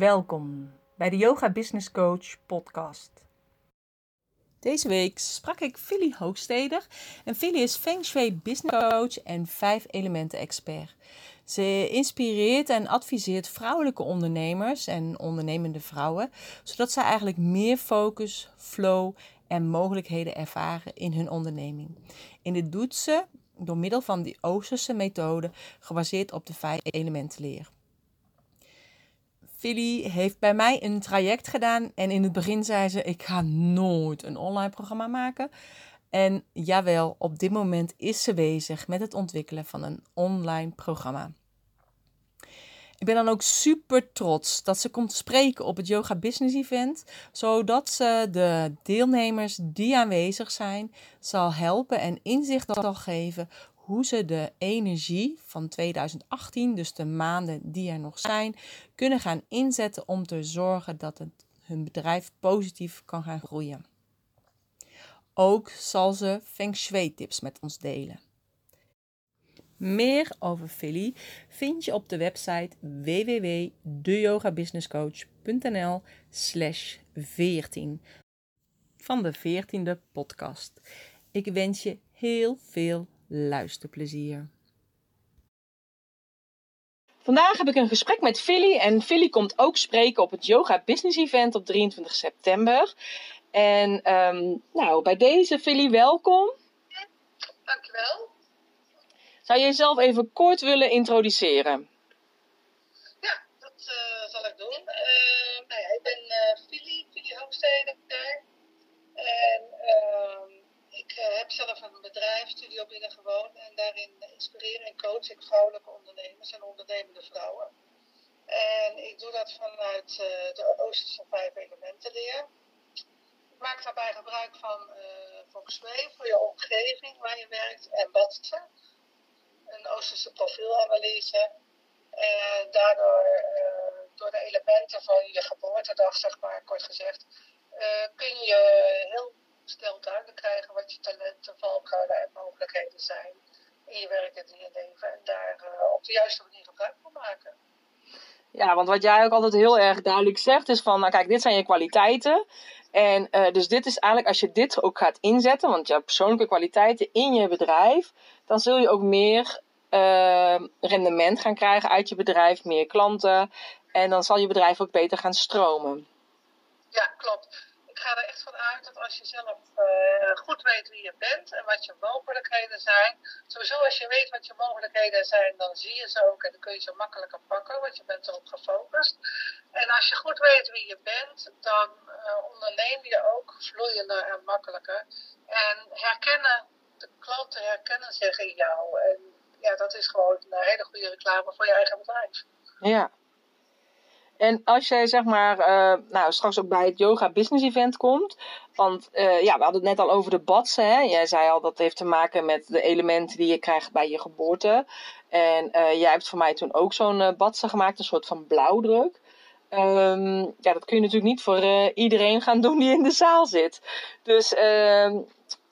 Welkom bij de Yoga Business Coach podcast. Deze week sprak ik Philly Hoogsteder en Philly is Feng Shui Business Coach en vijf elementen expert. Ze inspireert en adviseert vrouwelijke ondernemers en ondernemende vrouwen, zodat zij eigenlijk meer focus, flow en mogelijkheden ervaren in hun onderneming. En dit doet ze door middel van die Oosterse methode gebaseerd op de vijf elementen leer. Philly heeft bij mij een traject gedaan en in het begin zei ze: Ik ga nooit een online programma maken. En jawel, op dit moment is ze bezig met het ontwikkelen van een online programma. Ik ben dan ook super trots dat ze komt spreken op het Yoga Business Event, zodat ze de deelnemers die aanwezig zijn zal helpen en inzicht zal geven hoe ze de energie van 2018, dus de maanden die er nog zijn, kunnen gaan inzetten om te zorgen dat het, hun bedrijf positief kan gaan groeien. Ook zal ze Feng Shui tips met ons delen. Meer over Philly vind je op de website www.deyogabusinesscoach.nl slash 14 van de 14e podcast. Ik wens je heel veel luisterplezier. Vandaag heb ik een gesprek met Philly en Philly komt ook spreken op het Yoga Business Event op 23 september. En um, nou, bij deze Philly, welkom. Dankjewel. Zou je jezelf even kort willen introduceren? Ja, dat uh, zal ik doen. Uh, nou ja, ik ben uh, Philly, Philly Hoogstede. En ehm, heb zelf een bedrijf, Studio Binnen Gewoon. En daarin inspireer en coach ik vrouwelijke ondernemers en ondernemende vrouwen. En ik doe dat vanuit de Oosterse vijf elementen leer. Ik maak daarbij gebruik van Feng Shui voor je omgeving waar je werkt en badsen een Oosterse profielanalyse. En daardoor, door de elementen van je geboortedag, zeg maar, kort gezegd, kun je heel snel duidelijk krijgen wat je talenten, valkuilen en zijn in je werk en in je leven. En daar uh, op de juiste manier gebruik van maken. Ja, want wat jij ook altijd heel erg duidelijk zegt is van, nou kijk, dit zijn je kwaliteiten. En uh, dus dit is eigenlijk, als je dit ook gaat inzetten, want je hebt persoonlijke kwaliteiten in je bedrijf, dan zul je ook meer uh, rendement gaan krijgen uit je bedrijf, meer klanten. En dan zal je bedrijf ook beter gaan stromen. Ja, klopt. Ga er echt van uit dat als je zelf uh, goed weet wie je bent en wat je mogelijkheden zijn. Sowieso als je weet wat je mogelijkheden zijn, dan zie je ze ook en dan kun je ze makkelijker pakken, want je bent erop gefocust. En als je goed weet wie je bent, dan uh, onderneem je ook vloeiender en makkelijker. En herkennen, de klanten herkennen zich in jou. En ja, dat is gewoon een hele goede reclame voor je eigen bedrijf. Ja. En als jij zeg maar, uh, nou straks ook bij het yoga business event komt, want uh, ja, we hadden het net al over de badsen. Hè? Jij zei al dat heeft te maken met de elementen die je krijgt bij je geboorte. En uh, jij hebt voor mij toen ook zo'n badse gemaakt, een soort van blauwdruk. Um, ja, dat kun je natuurlijk niet voor iedereen gaan doen die in de zaal zit. Dus ehm,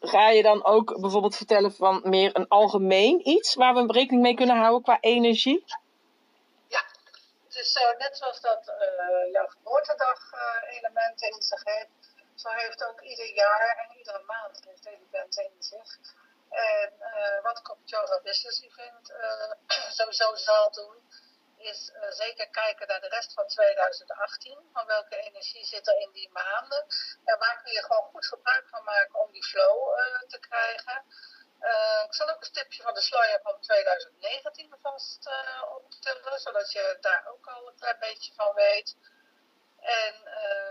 ga je dan ook bijvoorbeeld vertellen van meer een algemeen iets waar we rekening mee kunnen houden qua energie? Uh, net zoals dat uh, jouw geboortedag elementen in zich heeft. Zo heeft ook ieder jaar en iedere maand elementen in zich. En wat ik op het Yoga Business Event sowieso zal doen, is zeker kijken naar de rest van 2018. Van welke energie zit er in die maanden. En waar kun je gewoon goed gebruik van maken om die flow te krijgen. Uh, zal ook een stipje van de sluier van 2019 vast optillen. Zodat je daar ook al een klein beetje van weet. En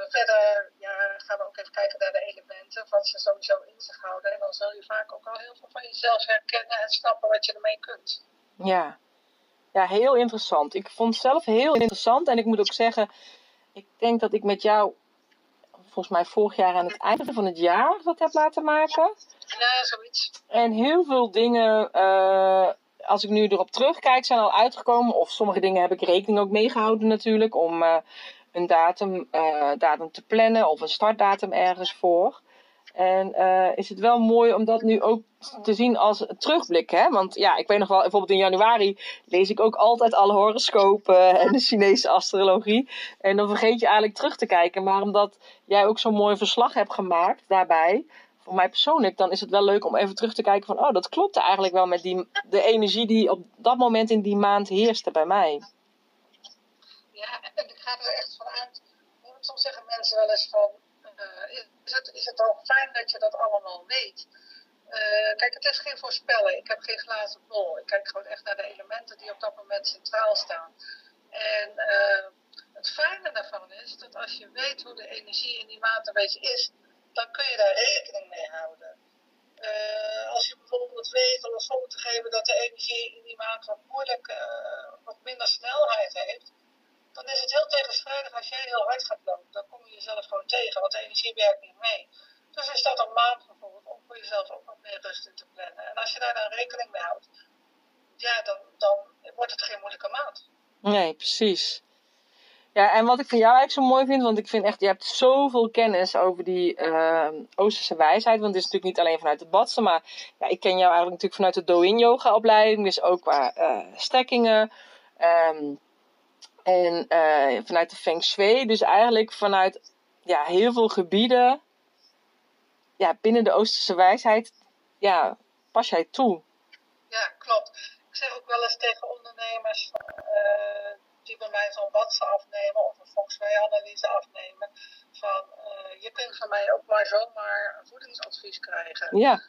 verder ja, gaan we ook even kijken naar de elementen. Wat ze sowieso in zich houden. En dan zul je vaak ook al heel veel van jezelf herkennen en snappen wat je ermee kunt. Ja, ja, heel interessant. Ik vond het zelf heel interessant. En ik moet ook zeggen, ik denk dat ik met jou, volgens mij vorig jaar aan het einde van het jaar, dat heb laten maken. Ja, zoiets. En heel veel dingen, uh, als ik nu erop terugkijk, zijn al uitgekomen. Of sommige dingen heb ik rekening ook meegehouden natuurlijk, om uh, een datum, uh, datum te plannen of een startdatum ergens voor. En uh, is het wel mooi om dat nu ook te zien als terugblik. Hè? Want ja, ik weet nog wel, bijvoorbeeld in januari lees ik ook altijd alle horoscopen en de Chinese astrologie. En dan vergeet je eigenlijk terug te kijken. Maar omdat jij ook zo'n mooi verslag hebt gemaakt daarbij, voor mij persoonlijk, dan is het wel leuk om even terug te kijken van, oh, dat klopte eigenlijk wel met die, de energie die op dat moment in die maand heerste bij mij. Ja, en ik ga er echt vanuit. Soms zeggen mensen wel eens van, uh, is, het, is het ook fijn dat je dat allemaal weet? Uh, kijk, het is geen voorspellen. Ik heb geen glazen bol. Ik kijk gewoon echt naar de elementen die op dat moment centraal staan. En uh, het fijne daarvan is dat als je weet hoe de energie in die beetje is, dan kun je daar rekening mee houden. Uh, als je bijvoorbeeld weet, om een voorbeeld te geven, dat de energie in die maand wat moeilijk, wat minder snelheid heeft, dan is het heel tegenstrijdig als jij heel hard gaat lopen. Dan kom je jezelf gewoon tegen, want de energie werkt niet mee. Dus is dat een maand bijvoorbeeld om voor jezelf ook wat meer rust in te plannen. En als je daar dan rekening mee houdt, ja, dan, dan wordt het geen moeilijke maand. Nee, precies. Ja, en wat ik van jou eigenlijk zo mooi vind, want ik vind echt, je hebt zoveel kennis over die uh, Oosterse wijsheid. Want het is natuurlijk niet alleen vanuit het badsen, maar ja, ik ken jou eigenlijk natuurlijk vanuit de Do-in yoga opleiding. Dus ook qua uh, stekkingen. Um, en uh, vanuit de Feng Shui. Dus eigenlijk vanuit ja, heel veel gebieden ja, binnen de Oosterse wijsheid ja, pas jij toe. Ja, klopt. Ik zeg ook wel eens tegen ondernemers uh, die bij mij zo'n watsen afnemen of een Feng Shui-analyse afnemen, van uh, je kunt van mij ook maar zomaar voedingsadvies krijgen. Ja.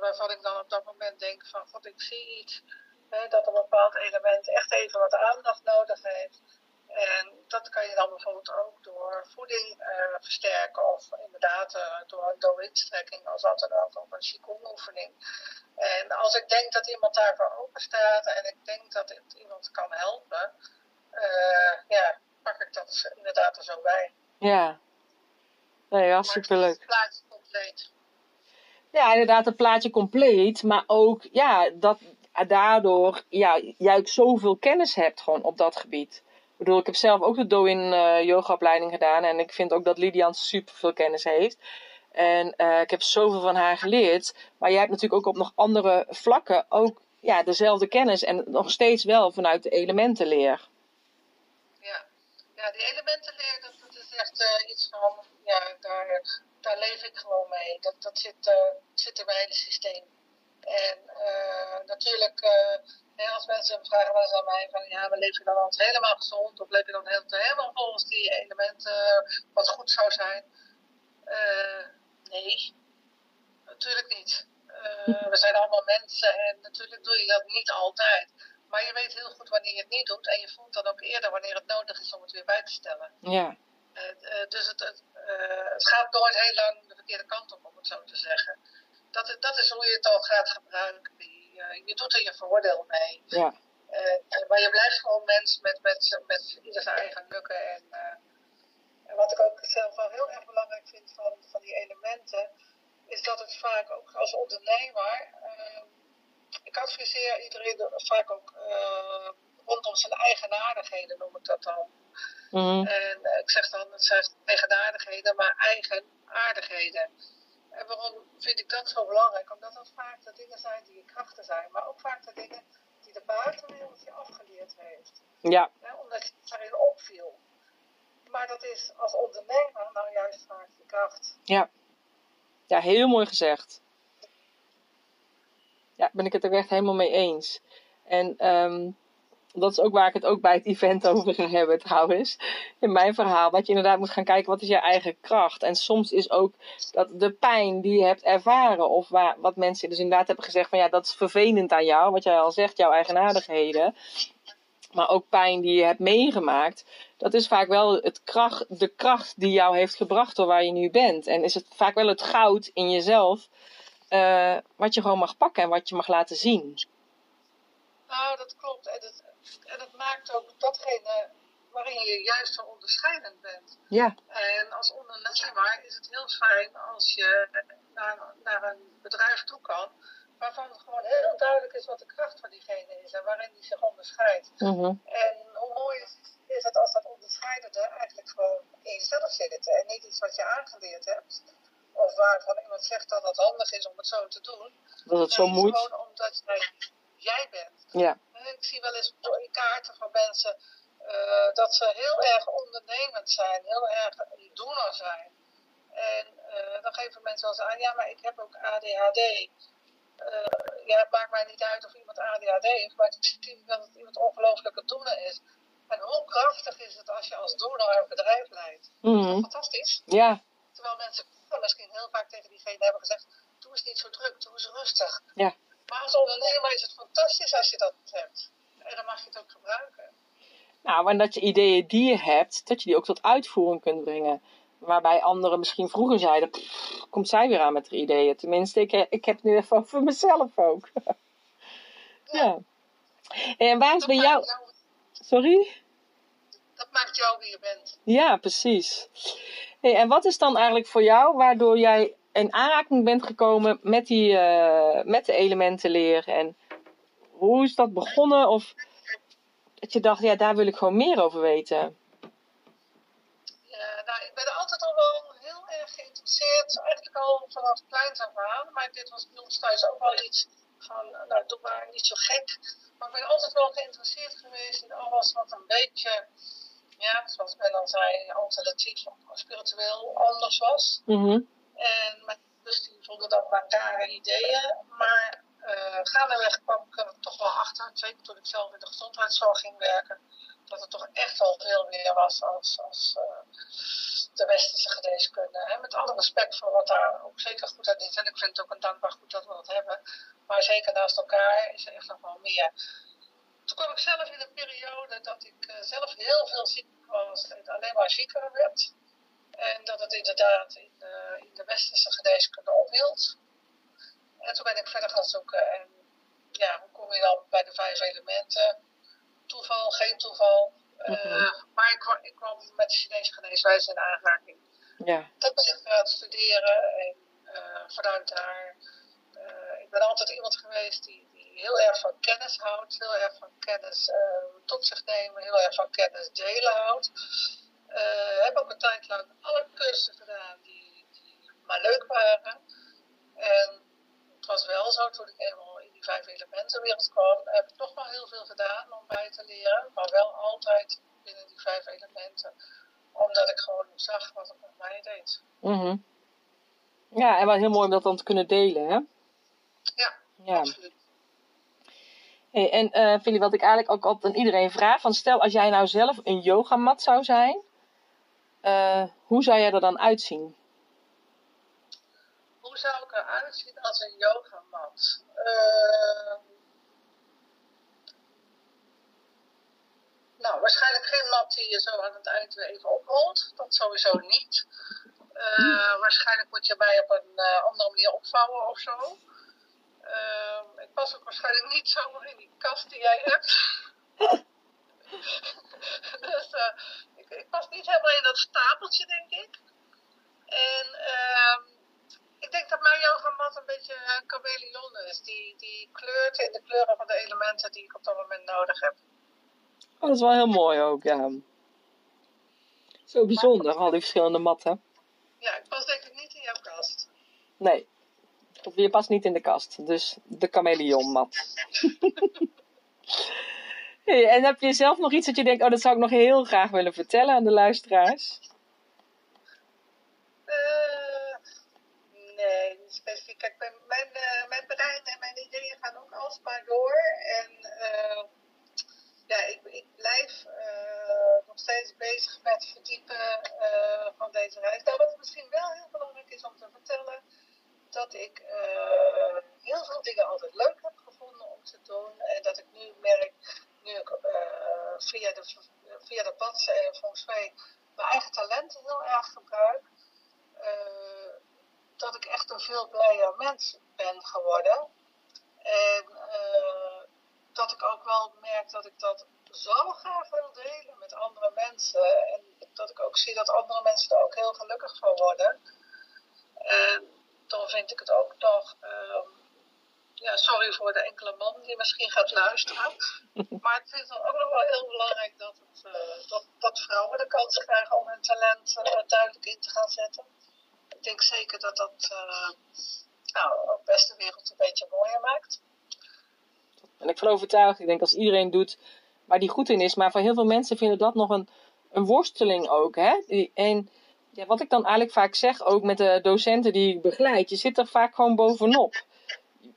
Waarvan ik dan op dat moment denk van, god, ik zie iets dat een bepaald element echt even wat aandacht nodig heeft. En dat kan je dan bijvoorbeeld ook door voeding uh, versterken of inderdaad uh, door een do-in-strekking als dat dan ook, of een qigong-oefening. En als ik denk dat iemand daarvoor open staat en ik denk dat het iemand kan helpen, uh, ja, pak ik dat inderdaad er zo bij. Ja, nee, ja, superleuk. Het plaatje compleet. Ja, inderdaad, het plaatje compleet, maar ook ja, dat, daardoor ja, jij ook zoveel kennis hebt gewoon op dat gebied. Ik bedoel, ik heb zelf ook de Do-in uh, yogaopleiding gedaan en ik vind ook dat Lidian super veel kennis heeft. En uh, ik heb zoveel van haar geleerd. Maar jij hebt natuurlijk ook op nog andere vlakken ook ja, dezelfde kennis en nog steeds wel vanuit de elementenleer. Ja, ja die elementenleer, dat, dat is echt uh, iets van, ja, daar, daar leef ik gewoon mee. Dat, dat zit, zit in mijn hele systeem. En uh, natuurlijk, uh, als mensen vragen wel eens aan mij van ja, maar leef je dan altijd helemaal gezond of leef je dan helemaal volgens die elementen wat goed zou zijn? Nee, natuurlijk niet. we zijn allemaal mensen en natuurlijk doe je dat niet altijd. Maar je weet heel goed wanneer je het niet doet en je voelt dan ook eerder wanneer het nodig is om het weer bij te stellen. Ja. dus het, het, het gaat nooit heel lang de verkeerde kant op, om het zo te zeggen dat, dat is hoe je het al gaat gebruiken. Je, je doet er je voordeel mee. Ja. Uh, maar je blijft gewoon mens met, met, met ieder zijn eigen lukken. En, uh, en wat ik ook zelf wel heel erg belangrijk vind van, van die elementen, is dat het vaak ook als ondernemer. Uh, ik adviseer iedereen vaak ook rondom zijn eigenaardigheden, noem ik dat dan. Mm. En ik zeg dan, het zijn eigenaardigheden, maar eigenaardigheden. En waarom vind ik dat zo belangrijk? Omdat dat vaak de dingen zijn die je krachten zijn, maar ook vaak de dingen die de buitenwereld je afgeleerd heeft. Ja. omdat je daarin opviel. Maar dat is als ondernemer nou juist vaak je kracht. Ja. Ja, heel mooi gezegd. Ja, ben ik het er echt helemaal mee eens. En um, dat is ook waar ik het ook bij het event over ga hebben trouwens. In mijn verhaal. Dat je inderdaad moet gaan kijken wat is je eigen kracht. En soms is ook dat de pijn die je hebt ervaren. Of waar, wat mensen dus inderdaad hebben gezegd van ja dat is vervelend aan jou. Wat jij al zegt, jouw eigenaardigheden. Maar ook pijn die je hebt meegemaakt. Dat is vaak wel het kracht, de kracht die jou heeft gebracht door waar je nu bent. En is het vaak wel het goud in jezelf. Uh, wat je gewoon mag pakken en wat je mag laten zien. Nou, dat klopt. En dat maakt ook datgene waarin je juist zo onderscheidend bent. Ja. En als ondernemer is het heel fijn als je naar, naar een bedrijf toe kan, waarvan gewoon heel duidelijk is wat de kracht van diegene is en waarin die zich onderscheidt. Mm En hoe mooi is, is het als dat onderscheidende eigenlijk gewoon in jezelf zit en niet iets wat je aangeleerd hebt. of waarvan iemand zegt dat het handig is om het zo te doen. Dat het zo moet. Gewoon omdat jij, jij bent. Ja. Ik zie wel eens in kaarten van mensen eh, dat ze heel erg ondernemend zijn, heel erg een doener zijn. En eh, dan geven mensen wel eens aan, ja, maar ik heb ook ADHD. Eh, ja, het maakt mij niet uit of iemand ADHD heeft, maar ik zie wel dat iemand ongelooflijk een doener is. En hoe krachtig is het als je als doener een bedrijf leidt? Mhm. Fantastisch. Ja. Terwijl mensen misschien heel vaak tegen diegene hebben gezegd: Doe eens niet zo druk, doe eens rustig. Ja. Maar als ondernemer is het fantastisch als je dat hebt. En dan mag je het ook gebruiken. Nou, en dat je ideeën die je hebt, dat je die ook tot uitvoering kunt brengen. Waarbij anderen misschien vroeger zeiden, "Pff, komt zij weer aan met haar ideeën. Tenminste, ik, ik heb het nu even over mezelf ook. ja. En waar is bij jou... jou- Sorry? dat maakt jou wie je bent. Ja, precies. Hey, en wat is dan eigenlijk voor jou waardoor jij in aanraking bent gekomen met, die, eh, met de elementenleer? En hoe is dat begonnen? Of dat je dacht, ja, daar wil ik gewoon meer over weten. Ja, nou, ik ben altijd al wel heel erg geïnteresseerd. Eigenlijk al vanaf kleins af aan. Maar dit was bij ons thuis ook wel iets van, nou, doe maar niet zo gek. Maar ik ben altijd wel geïnteresseerd geweest in alles wat een beetje, ja, zoals men dan zei, alternatief of spiritueel anders was. Mhm. En mijn dus die vonden dat maar rare ideeën. Maar eh gaandeweg kwam ik er toch wel achter, zeker toen ik zelf in de gezondheidszorg ging werken, dat het toch echt wel veel meer was als, als eh, de westerse geneeskunde. Hè? Met alle respect voor wat daar ook zeker goed aan is. En ik vind het ook een dankbaar goed dat we dat hebben. Maar zeker naast elkaar is er echt nog wel meer. Toen kwam ik zelf in een periode dat ik eh, zelf heel veel ziek was en alleen maar zieker werd. En dat het inderdaad in, de- in de westerse geneeskunde ophield. En toen ben ik verder gaan zoeken. En ja, hoe kom je dan bij de vijf elementen? Toeval, geen toeval. Eh, Mhm. maar ik kwam, ik kwam met de Chinese geneeswijze in aanraking. Ja. Dat ben ik gaan studeren. En eh, vanuit daar. ik ben altijd iemand geweest die, die heel erg van kennis houdt. Heel erg van kennis tot zich nemen. Heel erg van kennis delen houdt. Eh, heb ook een tijd lang alle cursussen gedaan die, die maar leuk waren. En het was wel zo, toen ik eenmaal in die vijf elementenwereld kwam, heb ik toch wel heel veel gedaan om bij te leren. Maar wel altijd binnen die vijf elementen. Omdat ik gewoon zag wat het met mij deed. Mhm. Ja, en wel heel mooi om dat dan te kunnen delen, hè? Ja, Ja. absoluut. Hey, en Philly, wat ik eigenlijk ook altijd aan iedereen vraag, van stel als jij nou zelf een yogamat zou zijn, eh, hoe zou jij er dan uitzien? Hoe zou ik eruit zien als een yogamat? Ehm nou, waarschijnlijk geen mat die je zo aan het eind even oprolt. Dat sowieso niet. Eh, waarschijnlijk moet je mij op een andere manier opvouwen of zo. Ik pas ook waarschijnlijk niet zomaar in die kast die jij hebt. dus ik, pas niet helemaal in dat stapeltje, denk ik. En ehm ik denk dat mijn yogamat een beetje een chameleon is. Die, die kleurt in de kleuren van de elementen die ik op dat moment nodig heb. Oh, dat is wel heel mooi ook, ja. Zo bijzonder, al die verschillende matten. Ja, ik pas denk ik niet in jouw kast. Nee, je past niet in de kast, dus de chameleonmat. hey, en heb je zelf nog iets dat je denkt, oh, dat zou ik nog heel graag willen vertellen aan de luisteraars? Eh, nee, specifiek. Kijk, mensen. En dat ik ook zie dat andere mensen er ook heel gelukkig van worden. En dan vind ik het ook nog. ehm, ja, sorry voor de enkele man die misschien gaat luisteren. Maar ik vind het ook nog wel heel belangrijk dat, het, eh, dat, dat vrouwen de kans krijgen om hun talent eh, duidelijk in te gaan zetten. ik denk zeker dat dat uh, nou, ook best de wereld een beetje mooier maakt. En ik van overtuigd, ik denk als iedereen doet waar die goed in is, maar voor heel veel mensen vinden dat nog een, een worsteling ook. Hè? En ja, wat ik dan eigenlijk vaak zeg, ook met de docenten die ik begeleid, je zit er vaak gewoon bovenop.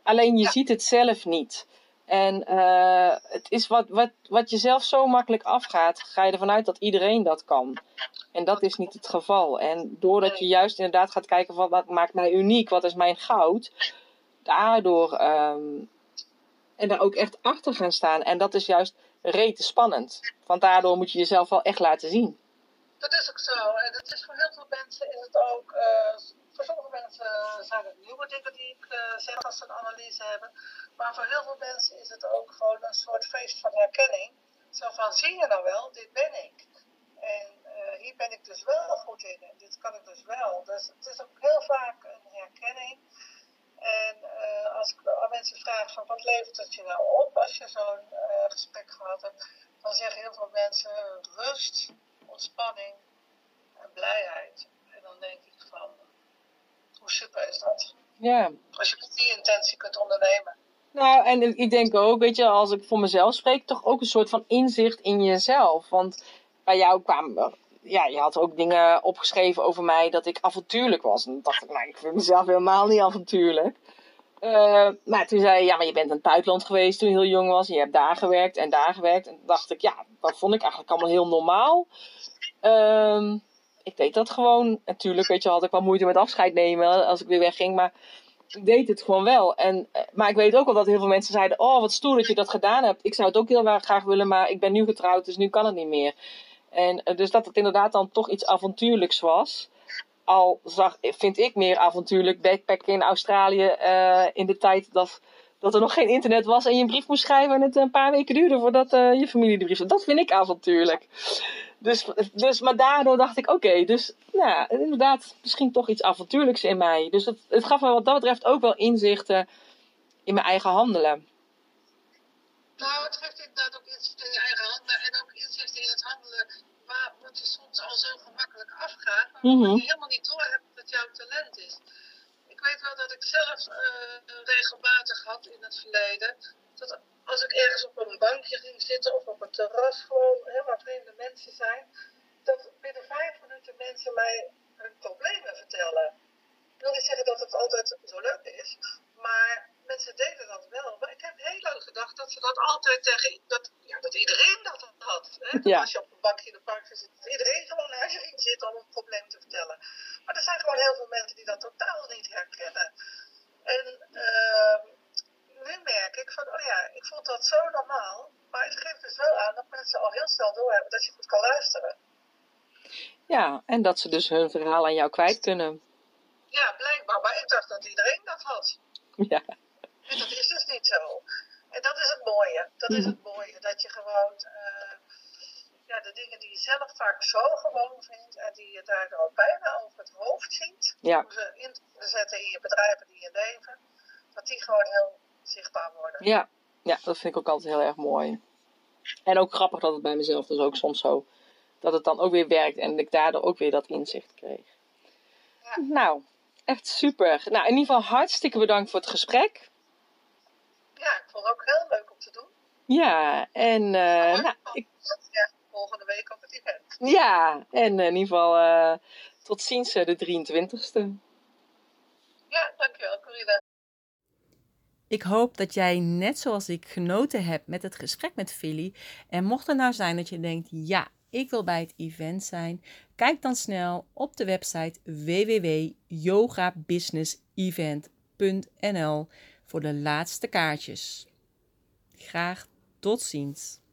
Alleen je ziet het zelf niet. En uh, het is wat, wat, wat je zelf zo makkelijk afgaat, ga je ervan uit dat iedereen dat kan. En dat is niet het geval. En doordat je juist inderdaad gaat kijken van wat maakt mij uniek, wat is mijn goud, daardoor um, en daar ook echt achter gaan staan. En dat is juist rete spannend. Want daardoor moet je jezelf wel echt laten zien. Dat is ook zo. En dat is voor heel veel mensen is het ook. Uh, voor sommige mensen zijn het nieuwe dingen die ik uh, zeg als ze een analyse hebben. Maar voor heel veel mensen is het ook gewoon een soort feest van herkenning. Zo van, zie je nou wel, dit ben ik. En hier ben ik dus wel goed in. En dit kan ik dus wel. Dus het is ook heel vaak een herkenning. En uh, als ik aan mensen vraag van wat levert het je nou op als je zo'n uh, gesprek gehad hebt, dan zeggen heel veel mensen rust, ontspanning en blijheid. En dan denk ik van, hoe super is dat? Ja. Als je met die intentie kunt ondernemen. Nou, en ik denk ook, weet je, als ik voor mezelf spreek, toch ook een soort van inzicht in jezelf. Want bij jou kwam, ja, je had ook dingen opgeschreven over mij dat ik avontuurlijk was. En dan dacht ik, nou, ik vind mezelf helemaal niet avontuurlijk. Uh, maar toen zei je, ja, maar je bent in het buitenland geweest toen je heel jong was. En je hebt daar gewerkt en daar gewerkt. En toen dacht ik, ja, dat vond ik eigenlijk allemaal heel normaal. Uh, ik deed dat gewoon. Natuurlijk, weet je, had ik wel moeite met afscheid nemen als ik weer wegging. Maar ik deed het gewoon wel. En, eh, maar ik weet ook wel dat heel veel mensen zeiden: Oh, wat stoer dat je dat gedaan hebt. Ik zou het ook heel graag willen, maar ik ben nu getrouwd, dus nu kan het niet meer. En uh, dus dat het inderdaad dan toch iets avontuurlijks was. Al zag, vind ik meer avontuurlijk backpacken in Australië uh, in de tijd dat, dat er nog geen internet was en je een brief moest schrijven en het een paar weken duurde voordat je familie de brief Dat vind ik avontuurlijk. Dus, dus, maar daardoor dacht ik, oké, dus nou, inderdaad, misschien toch iets avontuurlijks in mij. Dus het, het gaf me wat dat betreft ook wel inzichten in mijn eigen handelen. Nou, het geeft inderdaad ook inzichten in je eigen handelen en ook inzichten in het handelen waar, wat je soms al zo maar mm -hmm. je helemaal niet door hebt dat jouw talent is. Ik weet wel dat ik zelf uh, regelmatig had in het verleden, dat als ik ergens op een bankje ging zitten of op een terras gewoon, hè, waar vreemde mensen zijn, dat binnen vijf minuten mensen mij hun problemen vertellen. Ik wil niet zeggen dat het altijd zo leuk is, maar mensen deden dat wel. Maar ik heb heel lang gedacht dat ze dat altijd tegen, dat, ja, dat iedereen dat had. Hè? Ja. Als je op bankje in de park zit, dat iedereen gewoon naar je ging zitten om een probleem te vertellen. Maar er zijn gewoon heel veel mensen die dat totaal niet herkennen. En uh, nu merk ik van, oh ja, ik vond dat zo normaal. Maar het geeft dus wel aan dat mensen al heel snel doorhebben dat je goed kan luisteren. Ja, en dat ze dus hun verhaal aan jou kwijt kunnen. Ja, blijkbaar. Maar ik dacht dat iedereen dat had. Ja. En dat is dus niet zo. En dat is het mooie. Dat is het mooie. Dat je gewoon uh, ja, de dingen die je zelf vaak zo gewoon vindt en die je daardoor bijna over het hoofd ziet, ja. om ze in te zetten in je bedrijven, in je leven, dat die gewoon heel zichtbaar worden. Ja. ja, dat vind ik ook altijd heel erg mooi. En ook grappig dat het bij mezelf dus ook soms zo, dat het dan ook weer werkt en ik daardoor ook weer dat inzicht kreeg. Ja. Nou, echt super. Nou, in ieder geval hartstikke bedankt voor het gesprek. Ja, ik vond het ook heel leuk om te doen. Ja, en uh, nou, ik... ja, volgende week op het event. Ja, en in ieder geval uh, tot ziens de 23ste. Ja, dankjewel Corina. Ik hoop dat jij net zoals ik genoten hebt met het gesprek met Philly. En mocht er nou zijn dat je denkt, ja, ik wil bij het event zijn, kijk dan snel op de website www.yogabusinessevent.nl voor de laatste kaartjes. Graag tot ziens.